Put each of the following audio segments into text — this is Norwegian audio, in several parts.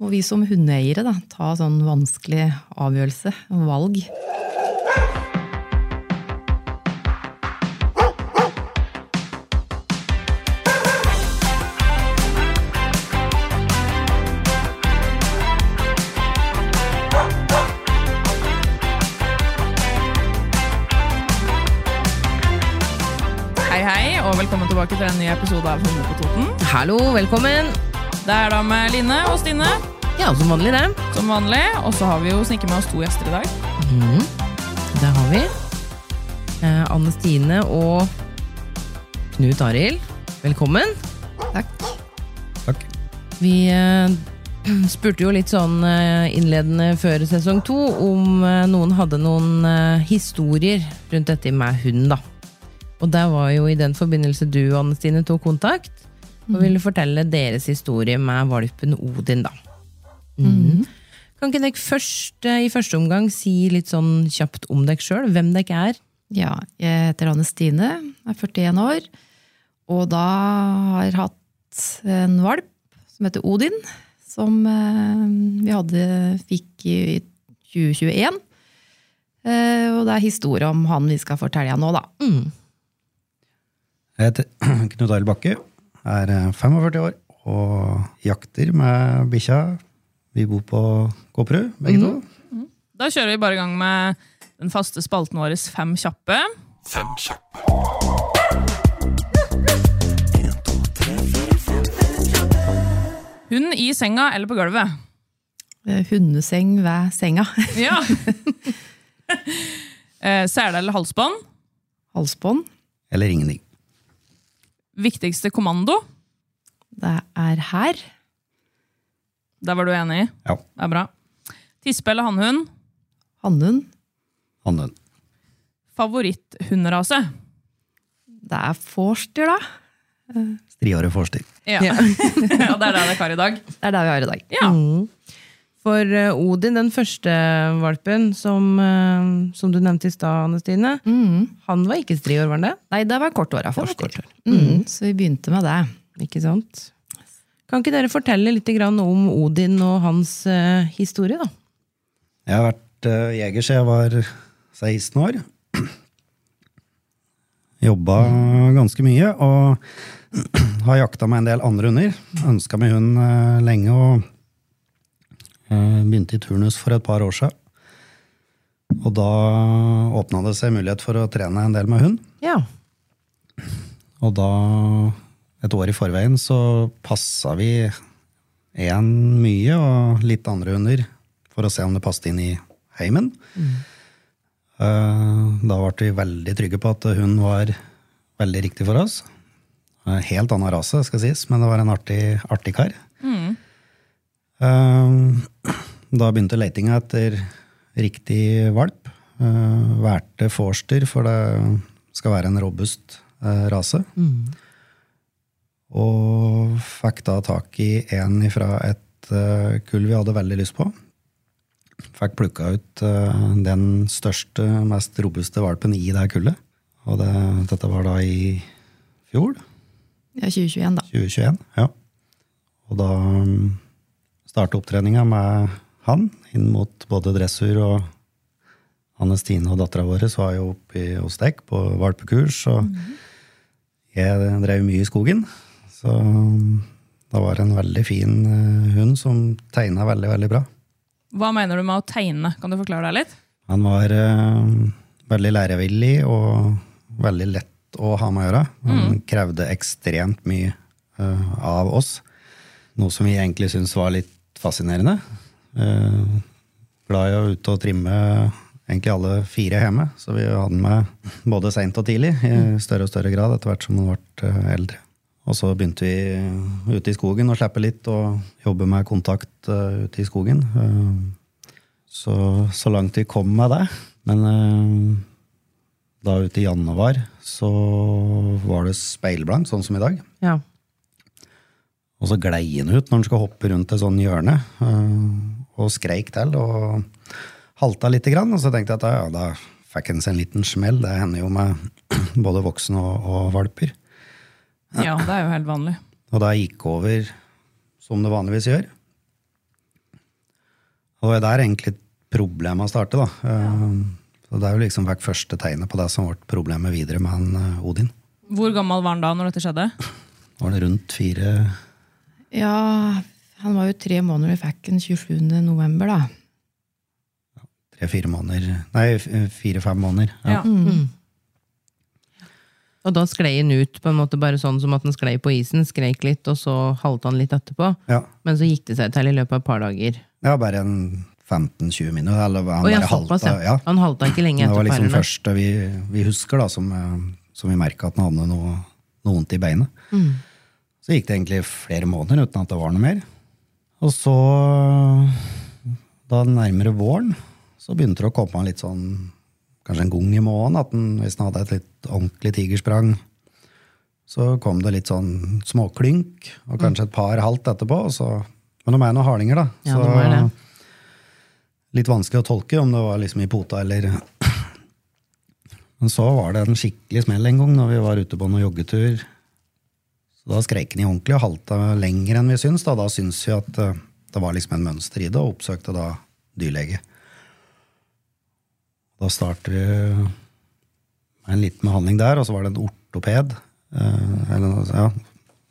må vi som hundeeiere da, ta sånn vanskelig avgjørelse valg. Hei, hei, og velkommen tilbake til en ny episode av Hunde på Toten. Hallo, velkommen! Det er da med Line og Stine, Ja, som vanlig det. som vanlig. Og så har vi jo sniket med oss to gjester i dag. Det har vi. Eh, Anne Stine og Knut Arild. Velkommen. Takk. Takk. Vi eh, spurte jo litt sånn eh, innledende før sesong to om eh, noen hadde noen eh, historier rundt dette med hund, da. Og der var jo i den forbindelse du, Anne Stine, tok kontakt og ville fortelle deres historie med valpen Odin, da. Mhm. Kan ikke dere først, eh, i første omgang si litt sånn kjapt om dere sjøl, hvem dere er? Ja, jeg heter Anne Stine, er 41 år, og da har jeg hatt en valp som heter Odin, som eh, vi hadde, fikk i 2021. Eh, og det er historie om han vi skal fortelle nå, da. Mm. Jeg heter Knut Arild Bakke, er eh, 45 år og jakter med bikkja. Vi bor på Kåperud, begge to. Da kjører vi bare i gang med den faste spalten vår Fem kjappe. Fem kjappe. Hund i senga eller på gulvet? Eh, hundeseng ved senga. Ja. Eh, Sele eller halsbånd? Halsbånd. Eller ingenting. Viktigste kommando? Det er her. Der var du enig? Ja. Det er bra. Tispe eller hannhund? Hannhund. Hannhund. Favoritthunderase? Det er vorster, da. Strihåret vorster. Ja. ja, det er det dere har i dag. Det er det vi har i dag. Ja. Mm. For eh, Odin, den første valpen som, eh, som du nevnte i stad, Anne Stine, Mm. han var ikke striår, var han det? Nei, det var korthåra forster. kortår. Mm, så vi begynte med det. Ikke sant? Kan ikke dere fortelle litt om Odin og hans eh, historie, da? Jeg har vært uh, jeger siden jeg var 16 år. Jobba ganske mye og har jakta med en del andre hunder. Ønska meg hund eh, lenge og eh, begynte i turnus for et par år siden. Og da åpna det seg mulighet for å trene en del med hund. Ja. Og da, et år i forveien, så passa vi én mye og litt andre hunder for å se om det passet inn i heimen. Mm. Da ble vi veldig trygge på at hun var veldig riktig for oss. Eh, Helt annen rase, skal sies, men det var en artig, artig kar. Mm. Da begynte letinga etter riktig valp. Værte Forster, for det skal være en robust rase. rase. Og fikk da tak i en fra et eh, kull vi hadde veldig lyst på. Fikk plukka ut eh, den største, mest robuste valpen i det kullet. Og det, dette var da i fjor, Ja, 2021, da. 2021. Ja. Og da um, starta opptreninga med han inn mot både dressur og Anne Stine og dattera vår var jo oppe hos deg på valpekurs. Og jeg drev mye i skogen. Så um, det var en veldig fin eh, hund som tegna veldig, veldig bra. Hva mener du med å tegne? Kan du forklare deg litt? Han var eh, veldig lærevillig og veldig lett å ha med å gjøre. Han krevde ekstremt mye eh, av oss. Noe som vi egentlig syntes var litt fascinerende. Eh, glad i å ut og trimme egentlig alle fire hjemme, så vi hadde den med både seint og tidlig i større og større grad etter hvert som han ble eh, eldre. Og så begynte vi ute i skogen å slippe litt og jobbe med kontakt eh, ute i skogen. Eh, så, så langt vi kom med det. Men eh, da ute i januar så var det speilblank, sånn som i dag. Ja. Og så glei han ut når han skulle hoppe rundt et sånn hjørne, og skreik til og halta lite grann. Og så tenkte jeg at ja, da fikk han seg en liten smell. Det hender jo med både voksne og, og valper. Ja, det er jo helt vanlig. Og da gikk over som det vanligvis gjør. Og det er egentlig problemet starte, da. Ja. Så det er jo liksom vært første tegnet på det som ble problemet videre med han øh, Odin. Hvor gammel var han da når dette skjedde? Var det rundt fire Ja, han var jo tre måneder, vi fikk den 27. november, da. tre-fire måneder Nei, fire-fem måneder. Ja. Mm. Og da sklei han ut, på en måte bare sånn som at han sklei på isen, skreik litt, og så halte han litt etterpå. Ja. Men så gikk det seg til i løpet av et par dager. Ja, bare en 15-20 minutter. Eller han Og bare halta. ja. Han halta ikke lenge Det var liksom det første vi, vi husker, da, som, eh, som vi merka at han hadde noe, noe vondt i beinet. Mm. Så gikk det egentlig flere måneder uten at det var noe mer. Og så, da nærmere våren, så begynte det å komme litt sånn Kanskje en gang i måneden, at den, hvis han hadde et litt ordentlig tigersprang, så kom det litt sånn småklynk, og kanskje et par halvt etterpå. Så, men de er noen hardinger, da. Ja, så, de er det. Litt vanskelig å tolke om det var liksom i pota eller Men så var det en skikkelig smell en gang når vi var ute på noen joggetur. Så da skreik han i ordentlig og halta lenger enn vi syns. Da, da syns vi at eh, det var liksom en mønster i det, og oppsøkte da dyrlege. Da startet vi med en liten behandling der, og så var det en ortoped, eh, eller ja,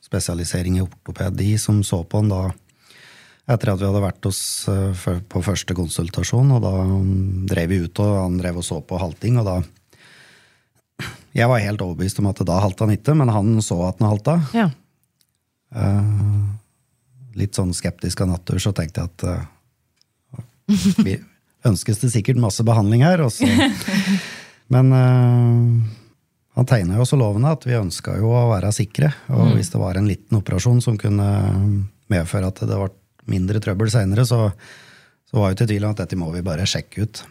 spesialisering i ortopedi, som så på han da etter at vi hadde vært hos, eh, på første konsultasjon, og da mm, drev vi ut, og han drev og så på halting, og da Jeg var helt overbevist om at da halta han ikke, men han så at han halta. Ja. Eh, litt sånn skeptisk av natur, så tenkte jeg at vi ønskes det sikkert masse behandling her. Også. men uh, han tegna jo også lovende at vi ønska jo å være sikre. Og hvis det var en liten operasjon som kunne medføre at det ble mindre trøbbel seinere, så, så var jo til tvil om at dette må vi bare sjekke ut.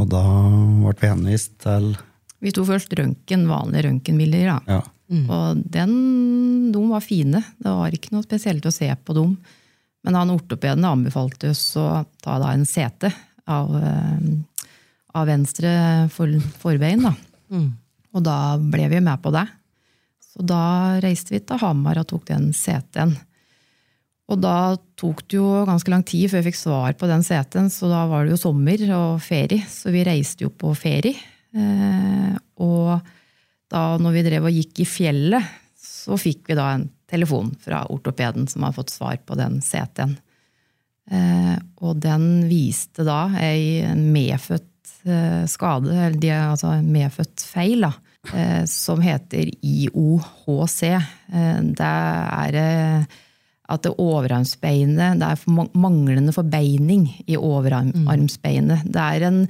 Og da ble vi henvist til Vi tok først røntgen, vanlige røntgenbilder. da. Mm. Og den, de var fine. Det var ikke noe spesielt å se på dem. Men han ortopeden anbefalte oss å ta da en sete av, eh, av venstre for, forbein. Da. Og da ble vi med på det. Så da reiste vi til Hamar og tok den seten. Og da tok det jo ganske lang tid før vi fikk svar på den seten, så da var det jo sommer og ferie. Så vi reiste jo på ferie. Eh, og da når vi drev og gikk i fjellet, så fikk vi da en telefon fra ortopeden som har fått svar på den CT-en. Eh, og den viste da ei medfødt eh, skade, eller de, altså medfødt feil, da, eh, som heter IOHC. Det er at det overarmsbeinet Det er manglende forbeining i overarmsbeinet. Det er en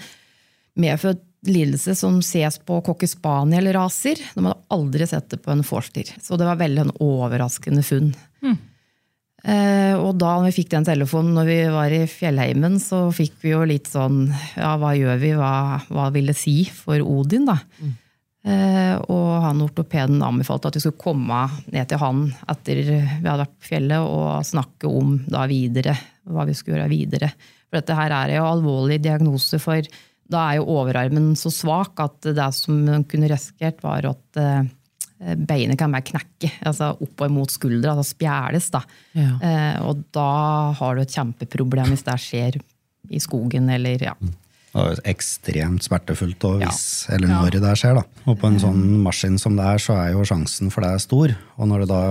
medfødt lidelse som ses på cocker spaniel-raser. De hadde aldri sett det på en forster. Så det var veldig en overraskende funn. Eh, og da vi fikk den telefonen når vi var i fjellheimen, så fikk vi jo litt sånn Ja, hva gjør vi? Hva, hva vil det si for Odin, da? Eh, og han ortopeden anbefalte at vi skulle komme ned til han etter vi hadde vært på fjellet, og snakke om da videre, hva vi skulle gjøre videre. For dette her er jo alvorlig diagnose, for da er jo overarmen så svak at det som kunne risikert, var at eh, beinet kan bare knekke, altså og imot skuldra, altså spjæles. Da. Ja. Eh, og da har du et kjempeproblem hvis det skjer i skogen eller ja. Det er ekstremt smertefullt og hvis, eller når det skjer. da. Og på en sånn maskin som det er, så er jo sjansen for det stor. Og når det da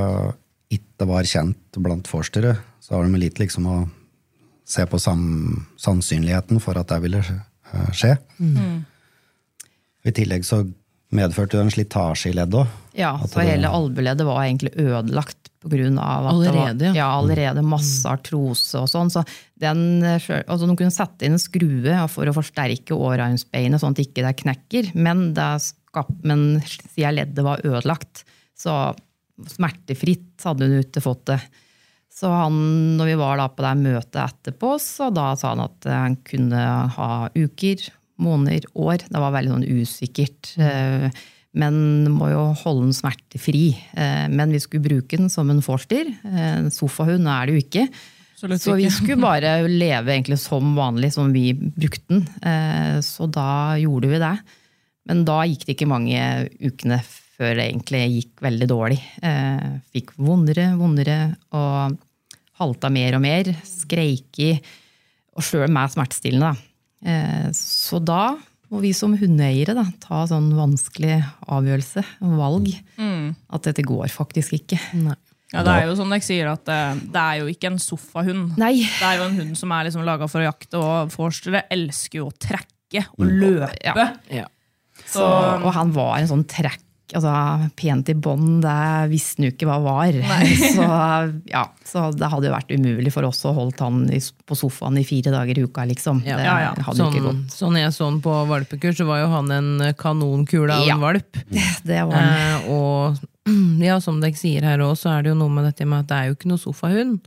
ikke var kjent blant forskere, så har de litt liksom å se på sam, sannsynligheten for at det ville skje. skje. I tillegg så medførte jo en slitasje i leddet òg. Ja, At for det- hele albueleddet var egentlig ødelagt på grunn av at Allerede, det var, ja. ja, allerede masse artrose og sånn. Så den, altså de kunne sette inn en skrue for å forsterke overarmsbeinet sånn at det ikke knekker, men, det skap, men siden leddet var ødelagt, så smertefritt hadde hun ikke fått det. Så han, når vi var da på det møtet etterpå, så da sa han at han kunne ha uker, måneder, år. Det var veldig sånn usikkert. Eh, Men må jo holde den smertefri. Eh, Men vi skulle bruke den som en forster. Eh, sofahund er det jo ikke. Absolutt Så vi skulle bare leve egentlig som vanlig, som vi brukte den. Så da gjorde vi det. Men da gikk det ikke mange ukene før det egentlig gikk veldig dårlig. Fikk vondere, vondere, og halta mer og mer. Skreiki, og sjøl med smertestillende. da. Eh, Så da må vi som hundeeiere da, ta sånn vanskelig avgjørelse, valg. At dette går faktisk ikke. Ja, det er jo som dere sier, at det, det er jo ikke en sofahund. Nei. Det er jo en hund som er liksom laga for å jakte, og forstere elsker jo å trekke og løpe. Ja. Så, Så, og han var en sånn altså pent i bånd, det visste jo ikke hva var. Så, ja, så det hadde jo vært umulig for oss å holde han på sofaen i fire dager i uka, liksom. Ja. Det Ja, ja. hadde sånn, ikke gått. sånn jeg så han på valpekurs, så var jo han en kanonkule av Ja. en valp. Det var han. Eh, og ja, som dere sier her òg, så er det jo noe med dette med at det er jo ikke noe sofahund.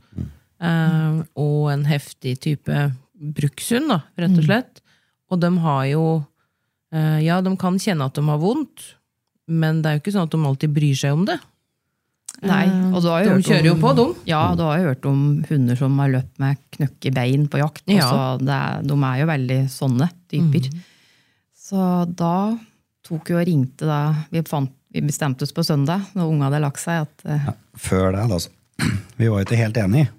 Eh, og en heftig type brukshund, da, rett og slett. Og de har jo eh, Ja, de kan kjenne at de har vondt, men det er jo ikke sånn at de alltid bryr seg om det. Nei, og du har jo De hørt kjører jo på, de. Ja, du har jo hørt om hunder som har løpt med knøkke bein på jakt. Ja. Så det er, de er jo veldig sånne typer. Så da tok jo og ringte da vi, fant, vi bestemte oss på søndag, når unga hadde lagt seg, at ja, Før det, da. Vi var jo ikke helt enige.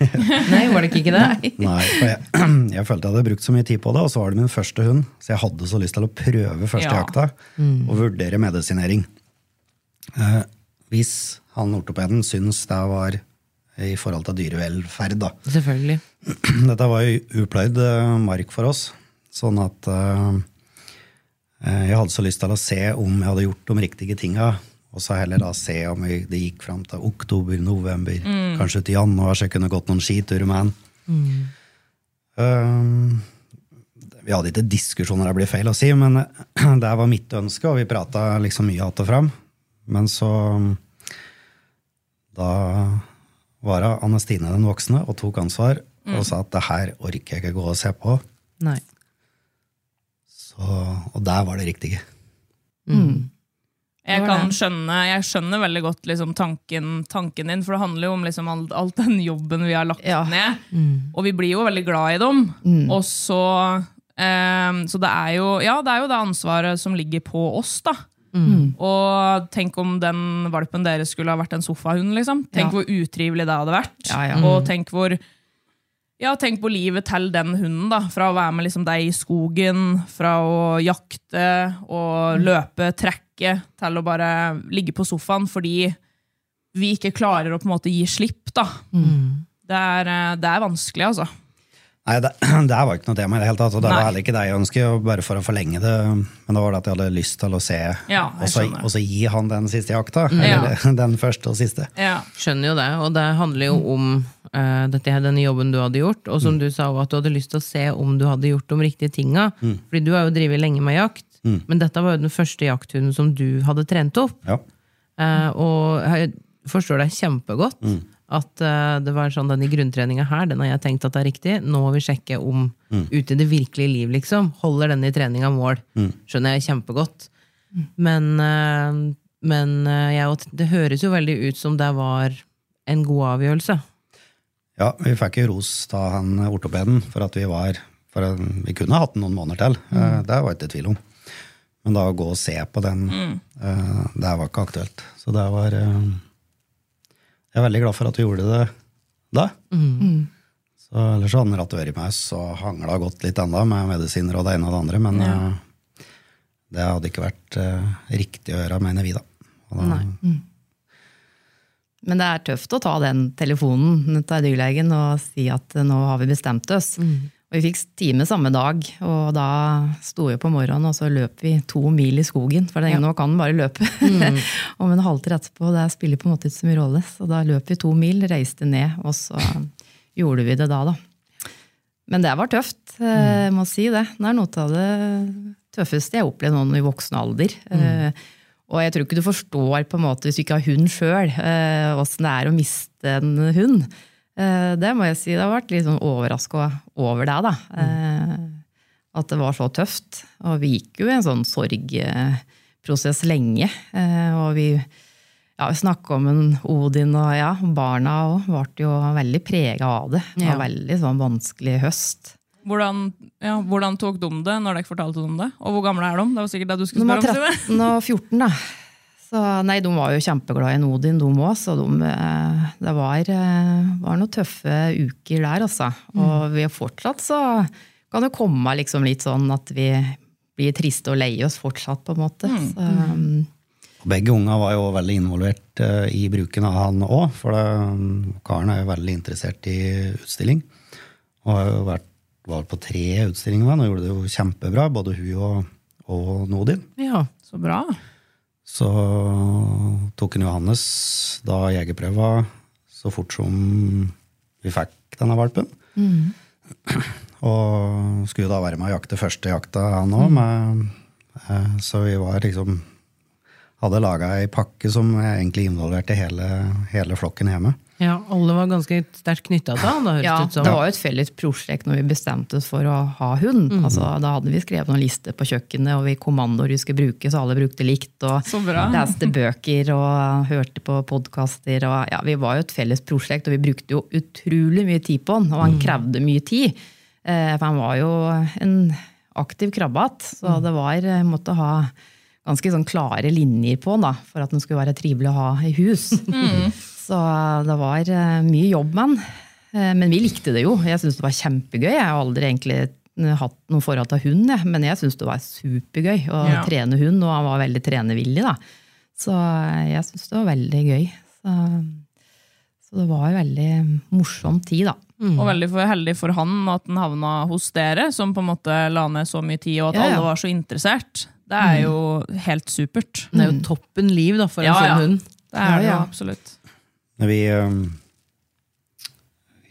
Nei, var det ikke det? Nei, for jeg, jeg følte jeg hadde brukt så mye tid på det, og så var det min første hund. Så jeg hadde så lyst til å prøve første Ja. jakta og vurdere medisinering. Eh, hvis han ortopeden syns det var i forhold til dyrevelferd, da. Selvfølgelig. Dette var jo upløyd eh, mark for oss, sånn at eh, eh, jeg hadde så lyst til å se om jeg hadde gjort de riktige tinga, og så heller da se om det gikk fram til oktober, november, kanskje til januar, så jeg kunne gått noen skiturer med han. Eh, vi hadde ikke diskusjoner, det blir feil å si, men det var mitt ønske, og vi prata liksom mye att og fram. Men så Da var det Anne Stine den voksne og tok ansvar og sa at det her orker jeg ikke gå og se på. Nei. Så, og der var det riktige. Jeg, kan skjønne, jeg skjønner veldig godt liksom, tanken, tanken din, for det handler jo om liksom, all, all den jobben vi har lagt Ja. ned. Og vi blir jo veldig glad i dem. Og så eh, Så det er, jo, ja, det er jo det ansvaret som ligger på oss, da. Og tenk om den valpen deres skulle ha vært en sofahund. liksom. Tenk Ja. hvor utrivelig det hadde vært. Ja, ja. Og tenk hvor ja, tenk på livet til den hunden. da, Fra å være med liksom deg i skogen, fra å jakte og løpe, trekke, til å bare ligge på sofaen fordi vi ikke klarer å på en måte gi slipp. da. Det, er, eh, det er vanskelig, altså. Nei, det, det var ikke noe tema i det hele tatt. Og det Nei. var heller ikke det jeg ønsket, bare for å forlenge det. Men det var det at jeg hadde lyst til å se, Ja, og så- gi han den siste jakta. Mm. Eller den første og siste. Ja. Skjønner jo det, og det handler jo om uh, dette her, denne jobben du hadde gjort, og som du sa, at du hadde lyst til å se om du hadde gjort de riktige tinga. Fordi du har jo drevet lenge med jakt, men dette var jo den første jakthunden som du hadde trent opp. Ja. Eh, og jeg forstår deg kjempegodt. At uh, det var sånn denne grunntreninga her, den har jeg tenkt at det er riktig. Nå må vi sjekke om ute i det virkelige liv, liksom, holder denne treninga mål. Skjønner jeg kjempegodt. Men, uh, men uh, jeg, det høres jo veldig ut som det var en god avgjørelse. Ja, vi fikk jo ros av han ortopeden for at vi var for en- Vi kunne hatt den noen måneder til, eh, det var ikke tvil om. Men da å gå og se på den, eh, det var ikke aktuelt. Så det var Jeg er veldig glad for at du gjorde det da. Så Ellers så hadde han ratt øret meg, så hangla godt litt enda med medisiner og det ene og det andre, men eh, det hadde ikke vært uh, riktig å gjøre, mener vi, da. Og da Men det er tøft å ta den telefonen til dyrlegen og si at nå har vi bestemt oss. Og vi fikk time samme dag, og da sto vi på morgenen og så løp vi to mil i skogen. For det, nå kan den bare løpe. Om en halvtime etterpå, det spiller på en måte ikke så mye rolle. Så da løp vi to mil, reiste ned, og så gjorde vi det da, da. Men det var tøft, eh, jeg må si det. Det er noe av det tøffeste jeg har opplevd nå i voksen alder. Mm. Og jeg tror ikke du forstår, på en måte, hvis du ikke har hund sjøl, åssen det er å miste en hund. Eh, det må jeg si. Det har vært litt sånn overraska over det, da. Mm. at det var så tøft. Og vi gikk jo i en sånn sorgprosess lenge. Eh, og vi ja, snakka om en Odin, og ja, barna òg ble jo veldig prega av det. Det var Ja. veldig sånn vanskelig høst. Hvordan, ja, hvordan tok de det når dere fortalte om det? Og hvor gamle er de? Det var sikkert det du skulle spørre om. Stine. 13 og 14, da. Så nei, de var jo kjempeglade i Nodin, de òg. Så de, eh, det var, eh, var noen tøffe uker der, altså. Og vi har fortsatt så kan det komme liksom litt sånn at vi blir triste og leie oss fortsatt, på en måte. Så, mm. Og Begge unga var jo veldig involvert eh, i bruken av han òg, for det, karen er jo veldig interessert i utstilling. Og har jo vært, var på tre utstillinger med han og gjorde det jo kjempebra, både hun og, og Nodin. Ja. Så bra. Så tok en Johannes da jegerprøva så fort som vi fikk denne valpen. Og skulle da være med å jakte første jakta, han òg. Så vi var liksom Hadde laga ei pakke som egentlig involverte hele, hele flokken hjemme. Ja. Alle var ganske sterkt knytta til han, da, høres ja, det ut som. det var jo et felles prosjekt når vi bestemte oss for å ha hund. Altså, da hadde vi skrevet noen lister på kjøkkenet, og vi kommandoer vi skulle bruke, så alle brukte likt. Og Så bra. leste bøker og hørte på podkaster. Ja, vi var jo et felles prosjekt, og vi brukte jo utrolig mye tid på han. Og han krevde mye tid. Eh, For han var jo en aktiv krabbehatt, så det var, måtte ha ganske sånn klare linjer på han da, for at han skulle være trivelig å ha i hus. Så det var eh, mye jobb med han. Eh, Men vi likte det jo. Jeg syntes det var kjempegøy. Jeg har aldri egentlig eh, hatt noe forhold til hund, jeg. men jeg syntes det var supergøy å Ja. trene hund, og han var veldig trenevillig. da. Så jeg syntes det var veldig gøy. Så, så det var en veldig morsom tid, da. Og veldig for, heldig for han at han havna hos dere, som på en måte la ned så mye tid, og at Ja, ja. alle var så interessert. Det er jo helt supert. Det er jo toppen liv da, for en Ja, sånn ja. hund. Det er det Ja, jo ja. absolutt. Vi,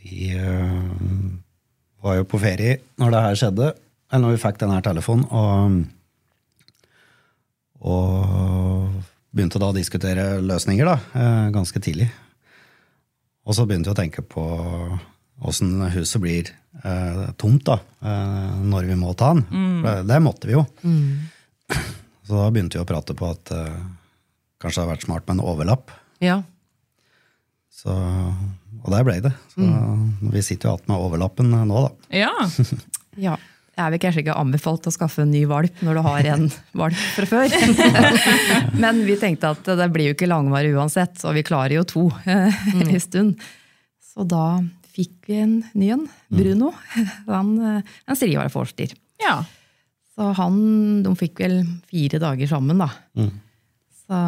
vi var jo på ferie når det her skjedde, eller når vi fikk denne telefonen, og, og begynte da å diskutere løsninger da, eh, ganske tidlig. Og så begynte vi å tenke på åssen huset blir eh, tomt da, eh, når vi må ta den. Mm. Det, det måtte vi jo. Så da begynte vi å prate på at eh, kanskje det hadde vært smart med en overlapp. Ja. Så, og der ble det. Så Vi sitter jo igjen med overlappen nå, da. Ja, Ja. Jeg er vel kanskje ikke anbefalt å skaffe en ny valp når du har en valp fra før. Men vi tenkte at det blir jo ikke langvarig uansett, og vi klarer jo to en stund. Så da fikk vi en ny en, Bruno. Han, eh, en strivarforster. ja. Så han, de fikk vel fire dager sammen, da. Så,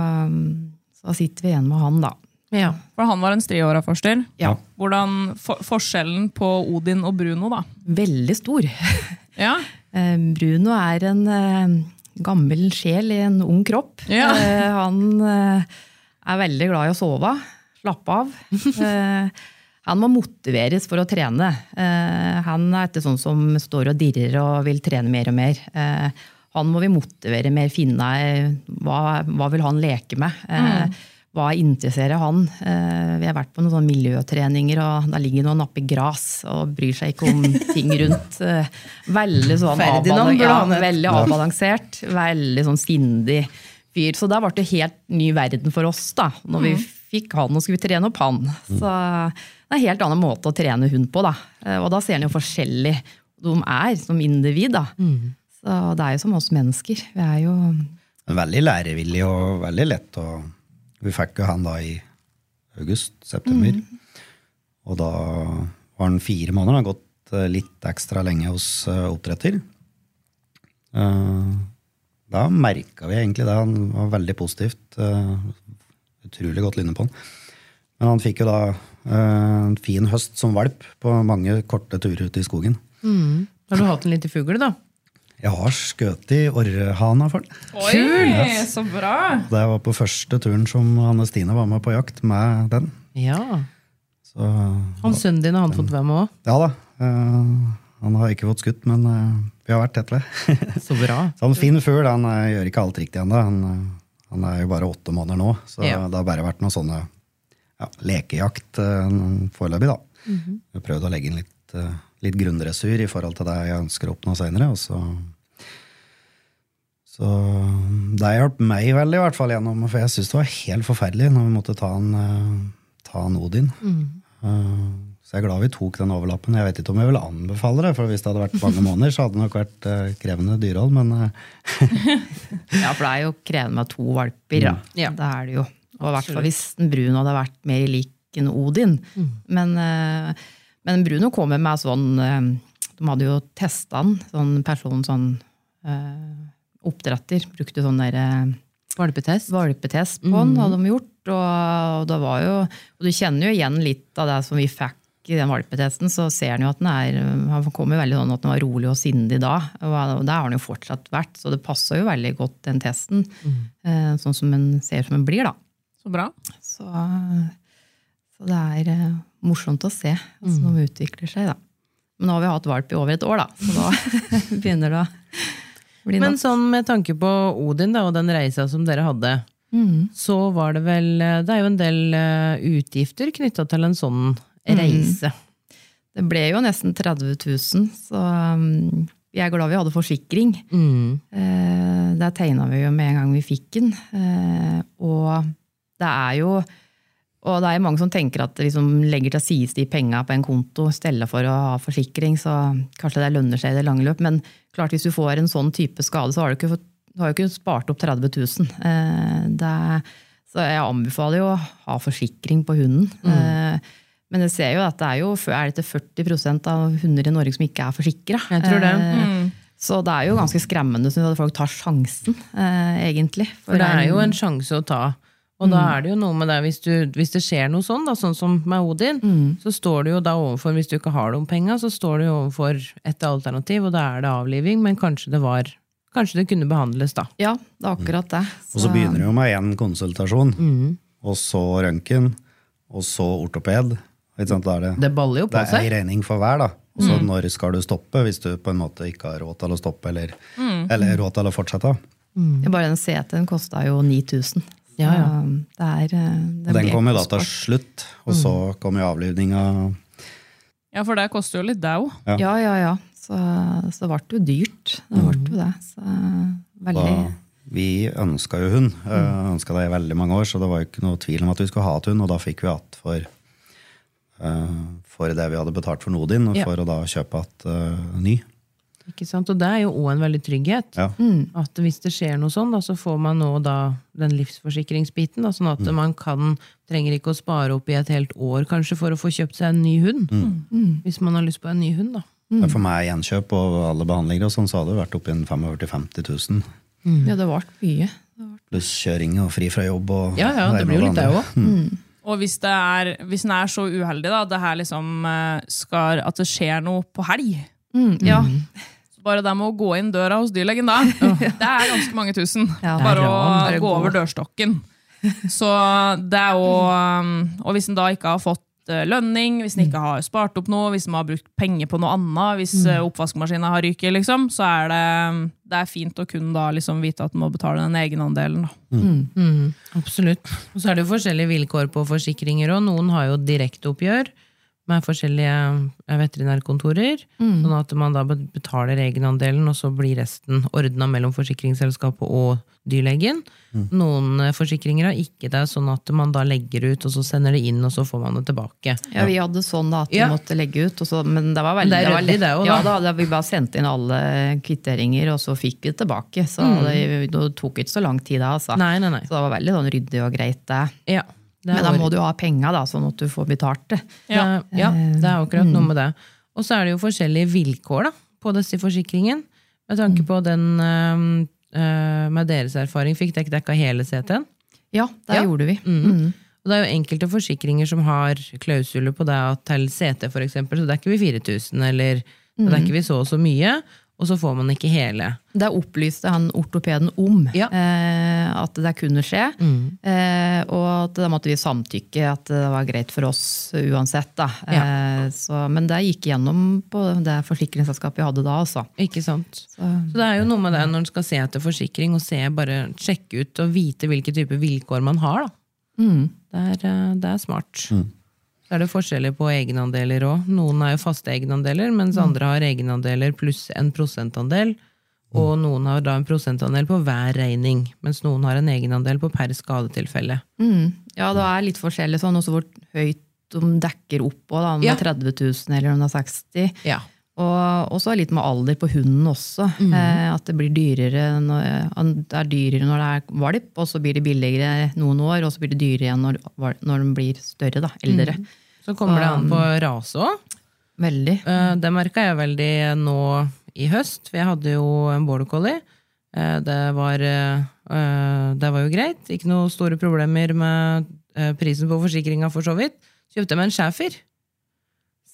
så sitter vi igjen med han, da. Ja. For han var en striåra-forster. Ja, Hvordan for, Forskjellen på Odin og Bruno, da? Veldig stor. Ja, Eh, Bruno er en eh, gammel sjel i en ung kropp. Ja. Eh, han er veldig glad i å sove, slappe av. Han må motiveres for å trene. Han er ikke sånn som står og dirrer og vil trene mer og mer. Han må vi motivere mer, finne hva, hva vil han leke med. Eh, Hva interesserer han? Eh, vi har vært på noen sånne miljøtreninger, og da ligger han og napper gress og bryr seg ikke om ting rundt. Eh, veldig sånn Ferdinand ja, veldig avbalansert. Veldig sånn sindig fyr. Så da ble det helt ny verden for oss, da. Når vi fikk han, og skulle trene opp han. Så det er en helt annen måte å trene hund på, da. Eh, Og da ser en jo forskjellig de er som individ, da. Så det er jo som oss mennesker. Vi er jo Veldig lærevillig og veldig lett. Og vi fikk jo han da i august-september. Og da var han fire måneder. Han har gått eh, litt ekstra lenge hos eh, oppdretter. Eh, Da merka vi egentlig det. Han var veldig positivt. Utrolig godt lynne på han. Men han fikk jo da en fin høst som valp på mange korte turer ute i skogen. Har du hatt en liten fugl, da? Jeg har skutt i orrhana for den. Oi, så bra! Det var på første turen som Anne Stine var med på jakt med den. Ja. Så Han sønnen din har han fått være med òg. ja da. Uh, han har ikke fått skutt, men uh, vi har vært tett ved. Så bra. Så han fin fugl. Han uh, gjør ikke alt riktig ennå. Han, Han er jo bare åtte måneder nå, så Ja. det har bare vært noen sånne ja, lekejakt foreløpig, da. Mhm. Jeg har prøvd å legge inn litt, litt grunndressur i forhold til det jeg ønsker å oppnå seinere. Så, så det hjalp meg veldig, i hvert fall gjennom, for jeg syns det var helt forferdelig når vi måtte ta en, eh, ta en Odin. Mhm. Eh, Så jeg er glad vi tok den overlappen. Jeg vet ikke om jeg vil anbefale det, for hvis det hadde vært mange måneder, så hadde det nok vært eh, krevende dyrehold, men Ja, for det er jo krevende med to valper. Da. Ja. Det er det jo. Og i hvert fall hvis den brune hadde vært mer lik en Odin. Men, eh, men Bruno kommer med sånn eh, De hadde jo testa han, sånn person, sånn eh, oppdretter. Brukte sånn der eh, Valpetest. valpetest på han, hadde de gjort. Og, og, det var jo, og du kjenner jo igjen litt av det som vi fikk i den valpetesten. Så ser han jo at den er Han kom jo veldig sånn at den var rolig og sindig da. Og det har han jo fortsatt vært, så det passa jo veldig godt, den testen. Mm. Sånn som en ser som en blir, da. Så bra. Så, så det er eh, morsomt å se hvordan de utvikler seg, da. Men nå har vi hatt valp i over et år, da, så da begynner det å bli Men nok. sånn med tanke på Odin da, og den reisa som dere hadde, Mm. så var det vel Det er jo en del eh, utgifter knytta til en sånn reise. Det ble jo nesten 30 000, så um, jeg er glad vi hadde forsikring. Mm. Eh, der tegna vi jo med en gang vi fikk den. Eh, og det er jo og det er mange som tenker at hvis liksom legger til side de penga på en konto i stedet for å ha forsikring, så kanskje det lønner seg i det lange løp. Men klart hvis du får en sånn type skade, så har du ikke, du har ikke spart opp 30 000. Eh, det er, så jeg anbefaler jo å ha forsikring på hunden. Eh, men jeg ser jo at det er jo er det til 40% av hunder i Norge som ikke er forsikra. Mm. Så det er jo ganske skremmende at folk tar sjansen, egentlig. egentlig. For det er jo en sjanse å ta. Og da er det jo noe med det, hvis, du, hvis det skjer noe sånn, da, sånn som med Odin, så står du jo da overfor, hvis du ikke har de penga, så står du jo overfor et alternativ, og da er det avliving, men kanskje det var Kanskje det kunne behandles, da. Ja, det er akkurat det. Og så begynner det jo med én konsultasjon, og så røntgen, og så ortoped. Ikke sant? Da er det, Det baller jo på seg. det er ei regning for hver, da. Og så når skal du stoppe, hvis du på en måte ikke har råd til å stoppe, eller, eller råd til å fortsette? Bare den CT-en kosta jo 9000. Så Ja, ja. Det er, eh, det Og den kom jo da til slutt, og så kom jo avlivninga. Ja, for det koster jo litt, det òg. Ja, ja, ja. Så, så det ble jo dyrt. Det ble jo det. Så Da, vi ønska jo hund. Uh, ønska det i veldig mange år, så det var jo ikke noe tvil om at vi skulle ha et hund, og da fikk vi att for, eh, for det vi hadde betalt for Nodin, og Ja. for å da kjøpe et uh, ny. Ikke sant? Og det er jo òg en veldig trygghet. Ja. At hvis det skjer noe sånn, da, så får man nå da den livsforsikringsbiten. Da, sånn at man kan, trenger ikke å spare opp i et helt år kanskje for å få kjøpt seg en ny hund. Hvis man har lyst på en ny hund, da. Men For meg gjenkjøp og alle behandlinger og sånn, så hadde det vært oppi en 45 000-50 000. Ja, det ble mye. Pluss kjøring og fri fra jobb. Og Ja, ja, det blir jo litt det òg. Og hvis, det er, hvis en er så uheldig da, det her liksom eh, skal, at det skjer noe på helg Mm, ja. Bare det med å gå inn døra hos dyrlegen da, det er ganske mange tusen. Bare å gå over dørstokken. Så det er jo um, Og hvis en da ikke har fått eh, lønning, hvis en ikke har spart opp noe, hvis en har brukt penger på noe annet, hvis oppvaskmaskina har ryket, liksom, så er det, det er fint å kunne da liksom vite at en må betale den egenandelen. Mm. Mm, absolutt. Og så er det jo forskjellige vilkår på forsikringer òg. Noen har jo direkteoppgjør med forskjellige veterinærkontorer. veterinærkontorer. Sånn at man da betaler egenandelen, og så blir resten ordna mellom forsikringsselskapet og dyrlegen. Noen eh, forsikringer har ikke det, sånn at man da legger ut, og så sender det inn, og så får man det tilbake. Ja, vi hadde sånn da, at vi Ja. måtte legge ut, og så, men det var veldig Det var lett. det også, da. Ja, da vi bare sendt inn alle kvitteringer, og så fikk vi det tilbake. Så det, det tok ikke så lang tid da, altså. Nei, nei, nei. Så det var veldig sånn ryddig og greit, det. Ja, Men da må du ha penga, da, sånn at du får betalt det. Ja. Det, ja, det er akkurat noe med det. Og så er det jo forskjellige vilkår da, på disse forsikringen. Med tanke på den øh, med deres erfaring, fikk dere dekka hele CT-en? Ja, det Ja. gjorde vi. Mm. Og det er jo enkelte forsikringer som har klausuler på det til CT eksempel, så dekker vi 4000, eller så dekker vi så og så mye. Og så får man ikke hele. Det opplyste han ortopeden om, Ja. eh, at det kunne skje. Eh, og at da måtte vi samtykke at det var greit for oss uansett. Da. Eh, så, men det gikk gjennom på det forsikringsselskapet vi hadde da. Altså. Ikke sant? Så det er jo noe med det når en skal se etter forsikring, og se, bare sjekke ut og vite hvilke type vilkår man har. Da. Det, er, eh, det er smart. Så er det forskjeller på egenandeler òg. Noen er jo faste egenandeler, mens andre har egenandeler pluss en prosentandel. Og noen har da en prosentandel på hver regning, mens noen har en egenandel på per skadetilfelle. Mm. Ja, det er litt forskjellig sånn også hvor høyt de dekker opp, og om det Ja. er 30 000 eller om det er 60 Ja. Og så litt med alder på hunden også. eh, at det blir dyrere når, det er dyrere når det er valp, og så blir det billigere noen år, og så blir det dyrere igjen når, når den blir større, da, eldre. Så kommer det an på rase òg. Veldig. Eh, Det merka jeg veldig nå i høst, for jeg hadde jo en border collie. Eh, Det var, det var jo greit. Ikke noe store problemer med prisen på forsikringa, for så vidt. Så kjøpte jeg meg en schæfer.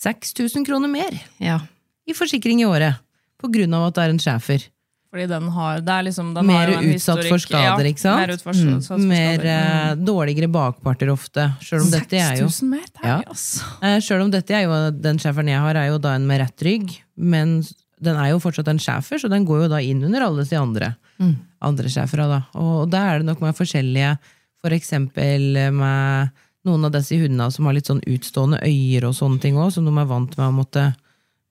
6000 kroner mer Ja. I forsikring i året. På grunn av at det er en schæfer. Fordi den har, det er liksom, den Mer har en utsatt for historikk- skader, ikke sant? Mer utsatt for, skader. for Mer eh, dårligere bakparter ofte. Sjøl om dette er jo 6000 mer, det er Ja. uh. Eh, Selv om dette er jo, den schæferen jeg har, er jo da en med rett rygg, men den er jo fortsatt en schæfer, så den går jo da inn under alle de andre, andre schæfere. Da. Og da er det nok med forskjellige, for eksempel med noen av disse hundene som har litt sånn utstående øyer og sånne ting òg, som de er vant med å måtte,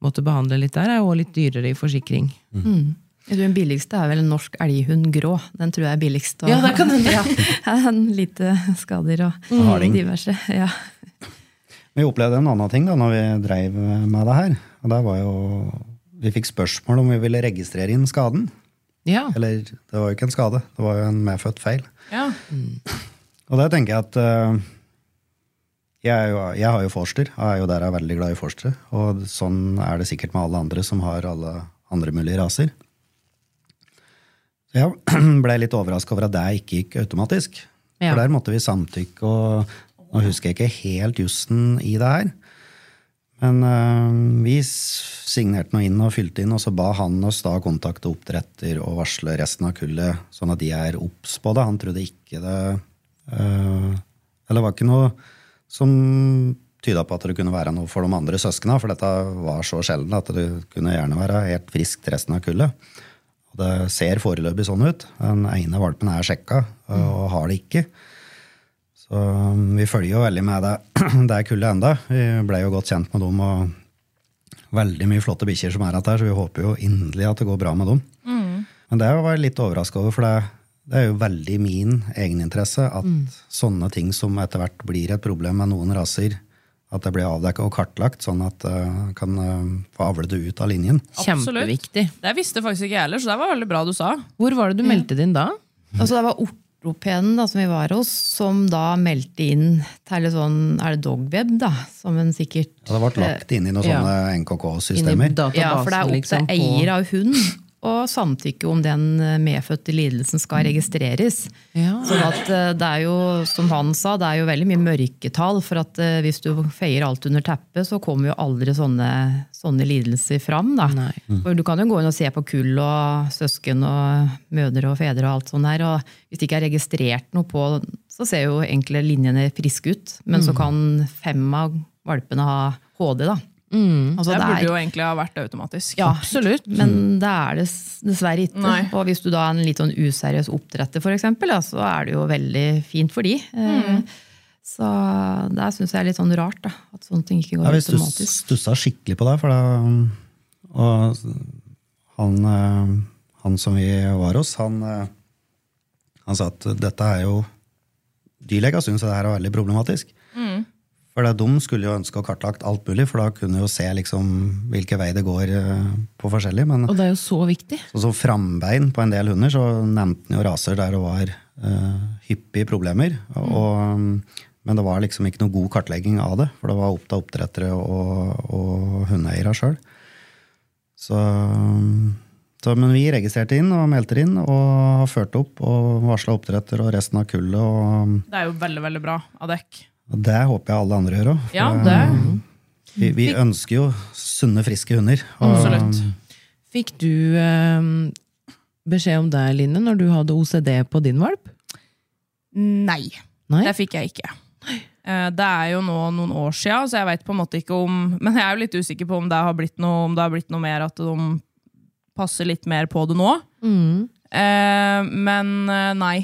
måtte behandle litt der, er jo litt dyrere i forsikring. Mm. mm. Den billigste er vel en norsk elghund grå. Den tror jeg er billigst. Og, Ja, det kan hende. ja, en lite skader og mm. diverse. Ja. Vi opplevde en annen ting da når vi dreiv med det her. Og der var jo Vi fikk spørsmål om vi ville registrere inn skaden. Ja. Eller det var jo ikke en skade, det var jo en medfødt feil. Ja. Og der tenker jeg at eh, jeg, jo, jeg har jo forster, og er jo der jeg er veldig glad i forstere. Og sånn er det sikkert med alle andre som har alle andre mulige raser. Så jeg ble litt overraska over at det ikke gikk automatisk. Ja. For der måtte vi samtykke, og nå husker jeg ikke helt jussen i det her. Men øh, vi signerte noe inn og fylte inn, og så ba han oss da kontakte oppdretter og varsle resten av kullet, sånn at de er obs på det. Han trodde ikke det øh, Eller det var ikke noe som tyda på at det kunne være noe for de andre søsknene, for dette var så sjelden at det kunne gjerne være helt friskt resten av kullet. Og det ser foreløpig sånn ut. Den ene valpen er sjekka og har det ikke. Så um, vi følger jo veldig med det, det kullet enda. Vi ble jo godt kjent med dem, og veldig mye flotte bikkjer som er igjen her, så vi håper jo inderlig at det går bra med dem. Men det var jeg litt overraska over, for det, det er jo veldig min egeninteresse at sånne ting som etter hvert blir et problem med noen raser, at det blir avdekka og kartlagt, sånn at uh, kan uh, få avle det ut av linjen. Kjempeviktig. Det visste faktisk ikke jeg heller, så det var veldig bra du sa. Hvor var det du meldte det inn da? Altså, det var ortopeden da, som vi var hos, som da meldte inn til sånn, er det dogweb, da, som en sikkert ja, det ble lagt inn i noen Ja. sånne NKK-systemer. Ja, for det er opp til liksom, eier av hund å samtykke om den eh, medfødte lidelsen skal registreres. Ja. Sånn at eh, det er jo, som han sa, det er jo veldig mye mørketall. For at eh, hvis du feier alt under teppet, så kommer jo aldri sånne, sånne lidelser fram. Da. Nei. For du kan jo gå inn og se på kull og søsken og mødre og fedre og alt sånt her. Og hvis det ikke er registrert noe på, så ser jo egentlig linjene friske ut. Men så kan fem av valpene ha HD, da. Altså, det det burde er- jo egentlig ha vært automatisk. ja, Absolutt. men det er det dessverre ikke. Nei. Og hvis du da er en litt sånn useriøs oppdretter, for eksempel, ja, så er det jo veldig fint for de. Mm. Så det syns jeg er litt sånn rart, da, at sånne ting ikke går Ja, vi automatisk. stussa skikkelig på det. For det og han, eh, han som vi var hos, han, eh, han sa at dette er jo Dyrlega syns det her er veldig problematisk. For de skulle jo ønske å kartlagt alt mulig, for da kunne jo se liksom hvilken vei det går eh, på forskjellig. Men Og det er jo så viktig. Så, så frambein på en del hunder, så nevnte han jo raser der det var uh, hyppige problemer. Og, men det var liksom ikke noe god kartlegging av det, for det var opp til oppdrettere og, og hundeeiere sjøl. Så, så, men vi registrerte inn og meldte inn og har ført opp og varsla oppdretter og resten av kullet. Og, Det er jo veldig, veldig bra av dekk. Det håper jeg alle andre gjør òg. Ja, det Vi, vi ønsker jo sunne, friske hunder. Og, Absolutt. Fikk du eh, beskjed om det, Line, når du hadde OCD på din valp? Nei, Nei? det fikk jeg ikke. Eh, Det er jo nå noen år siden, så jeg vet på en måte ikke om Men jeg er jo litt usikker på om det har blitt noe, om det har blitt noe mer at de passer litt mer på det nå. Mm. Eh, Men eh, nei,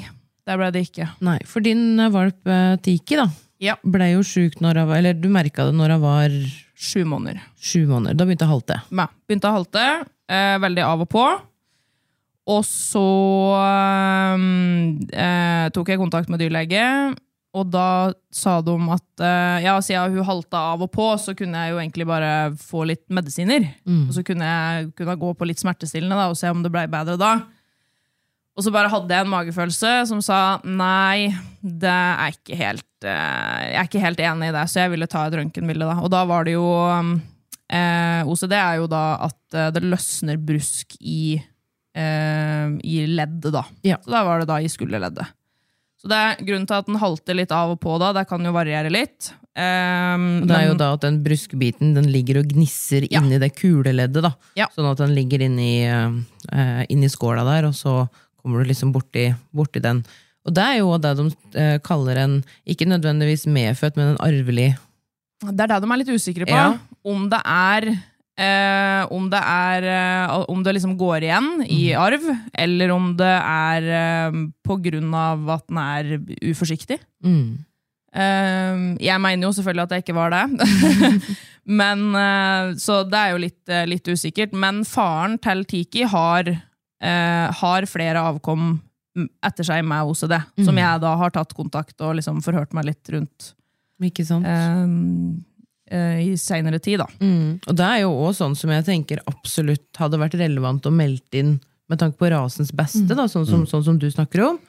det ble det ikke. Nei, for din eh, valp eh, Tiki da, Ja. ble jo sjuk når jeg var Eller du merka det når hun var Sju måneder. sju måneder. Da begynte hun å halte. Ja, begynte å halte, eh, veldig av og på. Og så eh, eh, tok jeg kontakt med dyrlege, og da sa de at eh, ja, siden hun halta av og på, så kunne jeg jo egentlig bare få litt medisiner. Og så kunne jeg kunne gå på litt smertestillende da, og se om det ble bedre da. Og så bare hadde jeg en magefølelse som sa nei, det er ikke helt eh, Jeg er ikke helt enig i det, så jeg ville ta et røntgenbilde. da. Og da var det jo eh, OCD er jo da at eh, det løsner brusk i, eh, i leddet, da. Ja. Så da var det da i skulderleddet. Så det er grunnen til at den halter litt av og på da, det kan jo variere litt. Um, Det er jo da at den bruskbiten den ligger og gnisser Ja. inni det kuleleddet. da. Ja. Sånn at den ligger inni, uh, inni skåla der, og så kommer du liksom borti, borti den. Og det er jo det de eh, kaller en, ikke nødvendigvis medfødt, men en arvelig Det er det de er litt usikre på. Ja. Om det er eh, Om det er eh, Om det liksom går igjen i Mhm. arv, eller om det er eh, på grunn av at den er uforsiktig. mm. Eh, jeg mener jo selvfølgelig at det ikke var det. men, eh, så det er jo litt, litt usikkert. Men faren til Tiki har, eh, har flere avkom etter seg med OCD, som Mm. jeg da har tatt kontakt og liksom forhørt meg litt rundt Ikke sant? eh, eh, i seinere tid, da. Mm. Og det er jo også sånn som jeg tenker absolutt hadde vært relevant å melde inn med tanke på rasens beste, da, sånn, som, sånn som du snakker om.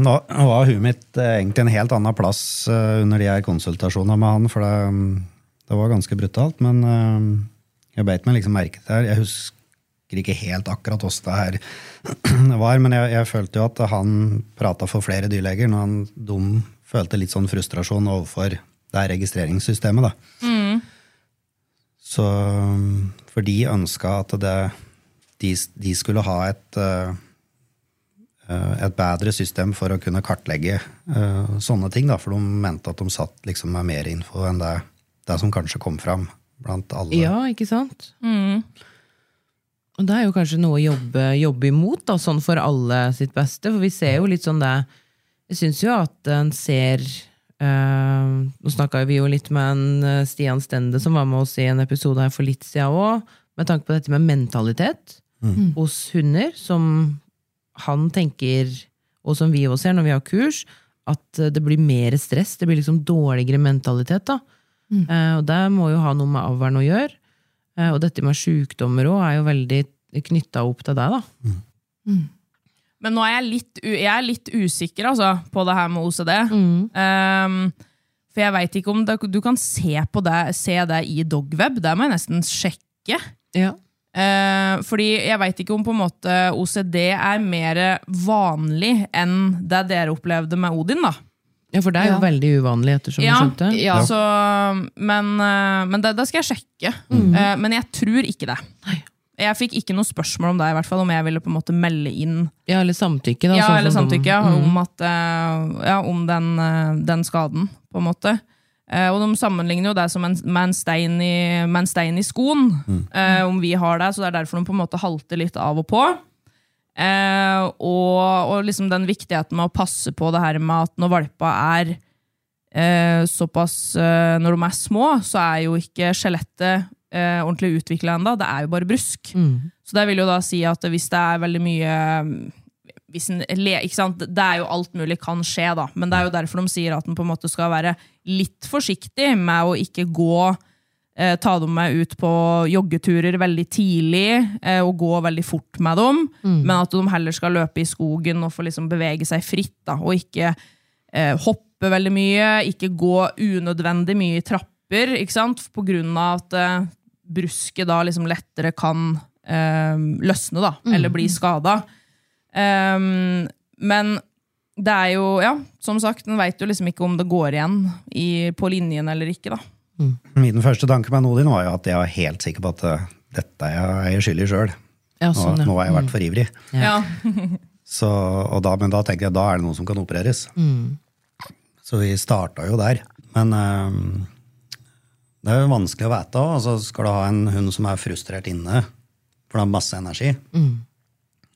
Nå var huet mitt eh, egentlig en helt annen plass eh, under de her konsultasjonene med han, for det, mm, det var ganske brutalt. Men jeg beit meg liksom merke til. Jeg husker ikke helt akkurat åssen det her var, men jeg, jeg følte jo at han prata for flere dyrleger når han, de følte litt sånn frustrasjon overfor det her registreringssystemet. da. Så mm, For de ønska at det, de, de skulle ha et eh, eh, et bedre system for å kunne kartlegge uh, sånne ting. Da, for de mente at de satt liksom med mer info enn det, det som kanskje kom fram blant alle. Ja, ikke sant? Og det er jo kanskje noe å jobbe, jobbe imot, da, sånn for alle sitt beste. For vi ser jo litt sånn det Jeg syns jo at en ser øh, Nå snakka vi jo litt med en eh, Stian Stende som var med oss i en episode her for litt siden òg, med tanke på dette med mentalitet hos hunder, som han tenker, og som vi også ser når vi har kurs, at eh, det blir mer stress, det blir liksom dårligere mentalitet. da. Eh, og det må jo ha noe med avlen å gjøre. Eh, og dette med sykdommer òg er jo veldig knytta opp til deg, da. Men nå er jeg litt, jeg er litt usikker altså, på det her med OCD. Um, for jeg veit ikke om det, du kan se, på det, se det i dogweb. Det må jeg nesten sjekke. Ja. Uh, fordi jeg veit ikke om på en måte OCD er mer vanlig enn det dere opplevde med Odin. da. For det er jo Ja. veldig uvanlig, ettersom Ja, du skjønte. Ja. Så, men eh, men det, det skal jeg sjekke. Mm. men jeg tror ikke det. Jeg fikk ikke noe spørsmål om det, i hvert fall om jeg ville på en måte melde inn Ja, eller samtykke, da. ja, sånn eller samtykke ja, Mm. om, at, eh, ja, om den, eh, den skaden, på en måte. Eh, og de sammenligner jo det som en, med, en stein i, med en stein i skoen, eh, om vi har det, så det er derfor de på en måte halter litt av og på. Eh, og, og liksom den viktigheten med å passe på det her med at når valpa er eh, såpass eh, Når de er små, så er jo ikke skjelettet eh, ordentlig utvikla ennå. Det er jo bare brusk. Mm. Så det vil jo da si at hvis det er veldig mye hvis en? Det er jo alt mulig kan skje, da. Men det er jo derfor de sier at en på en måte skal være litt forsiktig med å ikke gå Ta dem med ut på joggeturer veldig tidlig eh, og gå veldig fort med dem. Men at de heller skal løpe i skogen og få liksom bevege seg fritt. Da, og ikke eh, hoppe veldig mye, ikke gå unødvendig mye i trapper. Ikke sant? På grunn av at eh, brusket da liksom lettere kan eh, løsne, da, eller bli skada. Um, men det er jo, ja, som sagt, en veit jo liksom ikke om det går igjen i, på linjen eller ikke, da. Min første tanke med Nodin var jo at jeg var helt sikker på at dette er jeg skyldig sjøl. Ja, sånn, ja. nå har jeg vært for ivrig. Ja. Så, og da, men da tenker jeg da er det noe som kan opereres. Så vi starta jo der. Men um, det er jo vanskelig å vite òg. Altså, skal du ha en hund som er frustrert inne, for det har masse energi,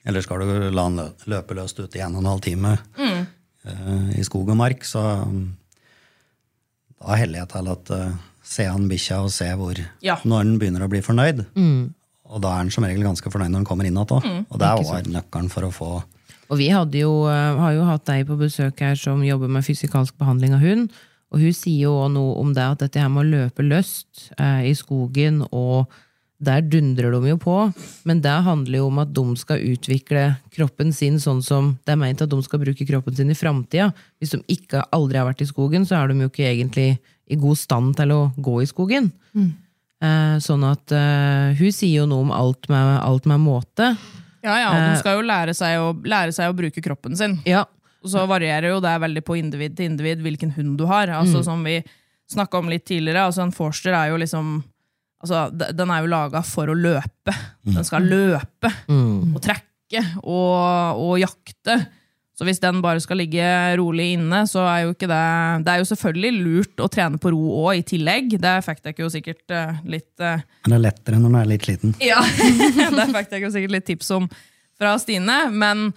eller skal du la den løpe løst ute i en og en halv time eh, i skog og mark, så um, da heller jeg til at uh, se an bikkja og se hvor Ja. når den begynner å bli fornøyd. Og da er den som regel ganske fornøyd når den kommer inn igjen òg. Og det var nøkkelen for å få Og vi jo, eh, har jo hatt deg på besøk her som jobber med fysikalsk behandling av hund. Og hun sier jo også noe om det at dette her med å løpe løst eh, i skogen, og der dundrer de jo på. Men det handler jo om at de skal utvikle kroppen sin sånn som det er meint at de skal bruke kroppen sin i framtida. Hvis de ikke aldri har vært i skogen, så er de jo ikke egentlig i god stand til å gå i skogen. Eh, sånn at eh, hun sier jo noe om alt med, alt med måte. ja, ja, og de skal jo lære seg, å, lære seg å bruke kroppen sin. Ja, Og så varierer jo det veldig på individ til individ hvilken hund du har. Altså Som vi snakka om litt tidligere, altså en forster er jo liksom altså, Den er jo laga for å løpe. Den skal løpe og trekke og, og jakte. Så hvis den bare skal ligge rolig inne, så er jo ikke det Det er jo selvfølgelig lurt å trene på ro òg, i tillegg. Det fikk dere jo sikkert eh, litt eh, Men det er lettere når den er litt sliten. ja, det fikk jeg jo sikkert litt tips om fra Stine, men,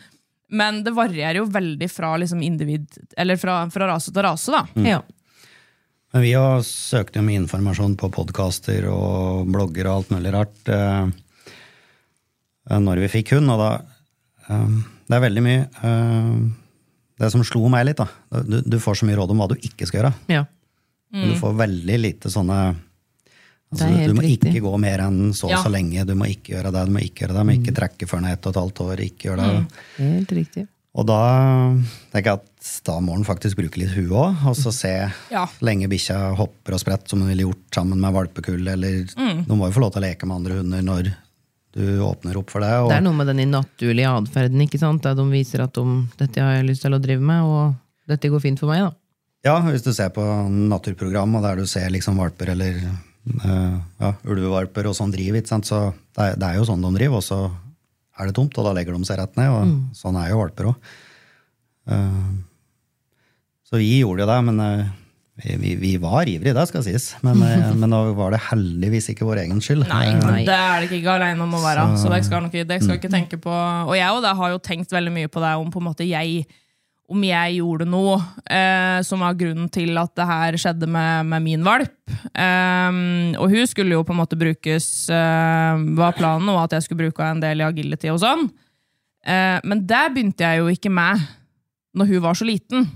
men det varierer jo veldig fra liksom individ, eller fra, fra rase til rase, da. ja. Men vi har søkt om informasjon på podkaster og blogger og alt mulig rart eh, når vi fikk hund, og da eh, Det er veldig mye eh, Det som slo meg litt, da Du, du får så mye råd om hva du ikke skal gjøre. ja. Men du får veldig lite sånne altså, du, må riktig. ikke gå mer enn så og Ja. så lenge. Du må ikke gjøre det, du må ikke gjøre det, du må ikke trekke før den er ett og et halvt år. ikke gjøre det. Helt riktig. Og da tenker jeg at da må den faktisk bruke litt huet òg, og så se Ja. lenge bikkja hopper og spretter som hun ville gjort sammen med valpekull, eller Mm. Du må jo få lov til å leke med andre hunder når du åpner opp for det. Og, Det er noe med den naturlige atferden, ikke sant? De viser at de, dette har jeg lyst til å drive med, og dette går fint for meg, da. Ja, hvis du ser på naturprogram, og der du ser liksom valper eller eh, ja, ulvevalper og sånn driv, ikke sant? så det er, det er jo sånn de driver, og så er det tomt, og da legger de seg rett ned, og Mm. sånn er jo valper òg. så vi gjorde jo det, men eh, vi, vi, var ivrige, det skal sies. Men, eh, men nå var det heldigvis ikke vår egen skyld. Nei, Nei. det er det ikke alene om å være. Så, Så- det skal, nok, det skal ikke tenke på Og jeg og det har jo tenkt veldig mye på det om på en måte jeg om jeg gjorde noe eh, som var grunnen til at det her skjedde med, med min valp. Um, og hun skulle jo på en måte brukes eh, Var planen og at jeg skulle bruke en del i agility og sånn. Eh, men det begynte jeg jo ikke med når hun var så liten.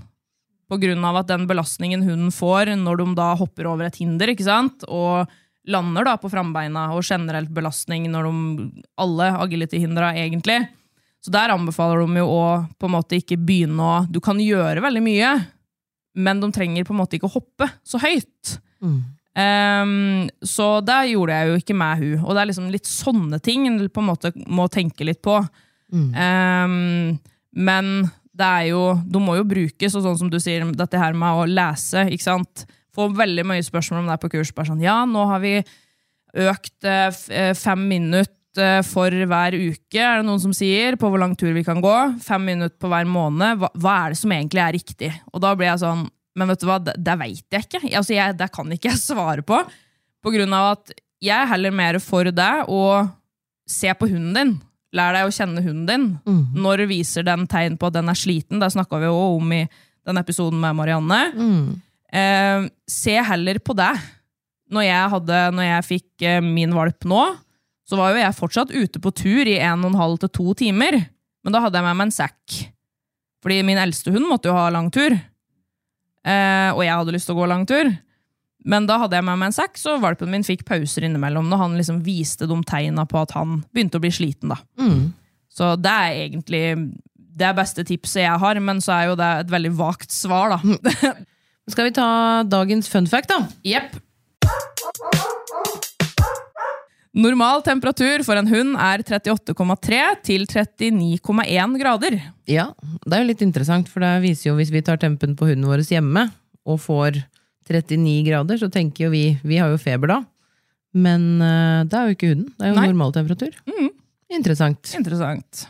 Av at den belastningen hunden får når de da hopper over et hinder, ikke sant? og lander da på frambeina, og generelt belastning når de Alle agility-hindra, egentlig. Så der anbefaler de jo å på en måte ikke begynne å Du kan gjøre veldig mye, men de trenger på en måte ikke å hoppe så høyt. Ehm, så det gjorde jeg jo ikke med hun. Og det er liksom litt sånne ting en på en måte må tenke litt på. Ehm, men det er jo, de må jo brukes, og sånn som du sier, dette her med å lese. ikke sant? Får veldig mye spørsmål om det på kurs. bare sånn, Ja, nå har vi økt eh, eh, fem minutter eh, for hver uke, er det noen som sier, på hvor lang tur vi kan gå. Fem minutter på hver måned. Hva, hva er det som egentlig er riktig? Og da blir jeg sånn Men vet du hva, det, det veit jeg ikke. Altså, jeg, det kan ikke jeg svare på. På grunn av at jeg er heller mer for deg å se på hunden din. Lær deg å kjenne hunden din. Når viser den tegn på at den er sliten? Det snakka vi jo om i den episoden med Marianne. Eh, se heller på det. Når jeg, hadde, når jeg fikk eh, min valp nå, så var jo jeg fortsatt ute på tur i en og en halv til to timer. Men da hadde jeg med meg en sekk. Fordi min eldste hund måtte jo ha lang tur. Eh, og jeg hadde lyst til å gå lang tur. Men da hadde jeg med meg en sekk, så valpen min fikk pauser innimellom når han liksom viste de tegna på at han begynte å bli sliten. da. Så det er egentlig det beste tipset jeg har, men så er jo det et veldig vagt svar, da. Skal vi ta dagens fun fact, da? Jepp. Normal temperatur for en hund er 38,3 til 39,1 grader. Ja, det er jo litt interessant, for det viser jo hvis vi tar tempen på hunden vår hjemme og får 39 grader, så tenker jo vi Vi har jo feber da. Men eh, det er jo ikke huden. Det er jo Nei. normaltemperatur. Mm. Interessant. Interessant.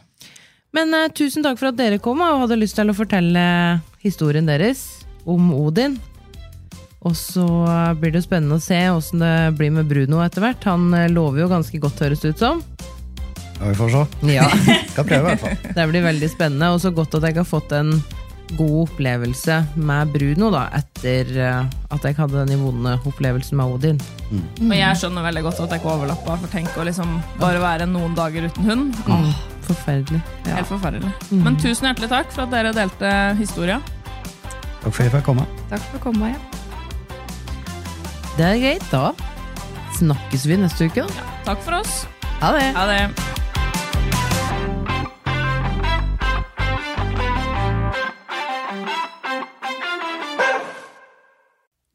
Men uh, tusen takk for at dere kom og hadde lyst til å fortelle historien deres om Odin. Og så blir det jo spennende å se åssen det blir med Bruno etter hvert. Han eh, lover jo ganske godt, høres det ut som. Ja, vi får se. Ja, Skal prøve, i hvert fall. Det blir veldig spennende, og så godt at jeg har fått en god opplevelse med Bruno da, etter eh, at jeg hadde den vonde opplevelsen med Odin. Og jeg skjønner veldig godt at jeg ikke overlappa. For tenk å liksom bare være noen dager uten hund. Åh, forferdelig. Helt forferdelig. Men tusen hjertelig takk for at dere delte historia. Takk for at jeg fikk komme. Takk for å komme. Ja. Det er greit, da. Snakkes vi neste uke, da. Takk for oss. Ha det! Ha det.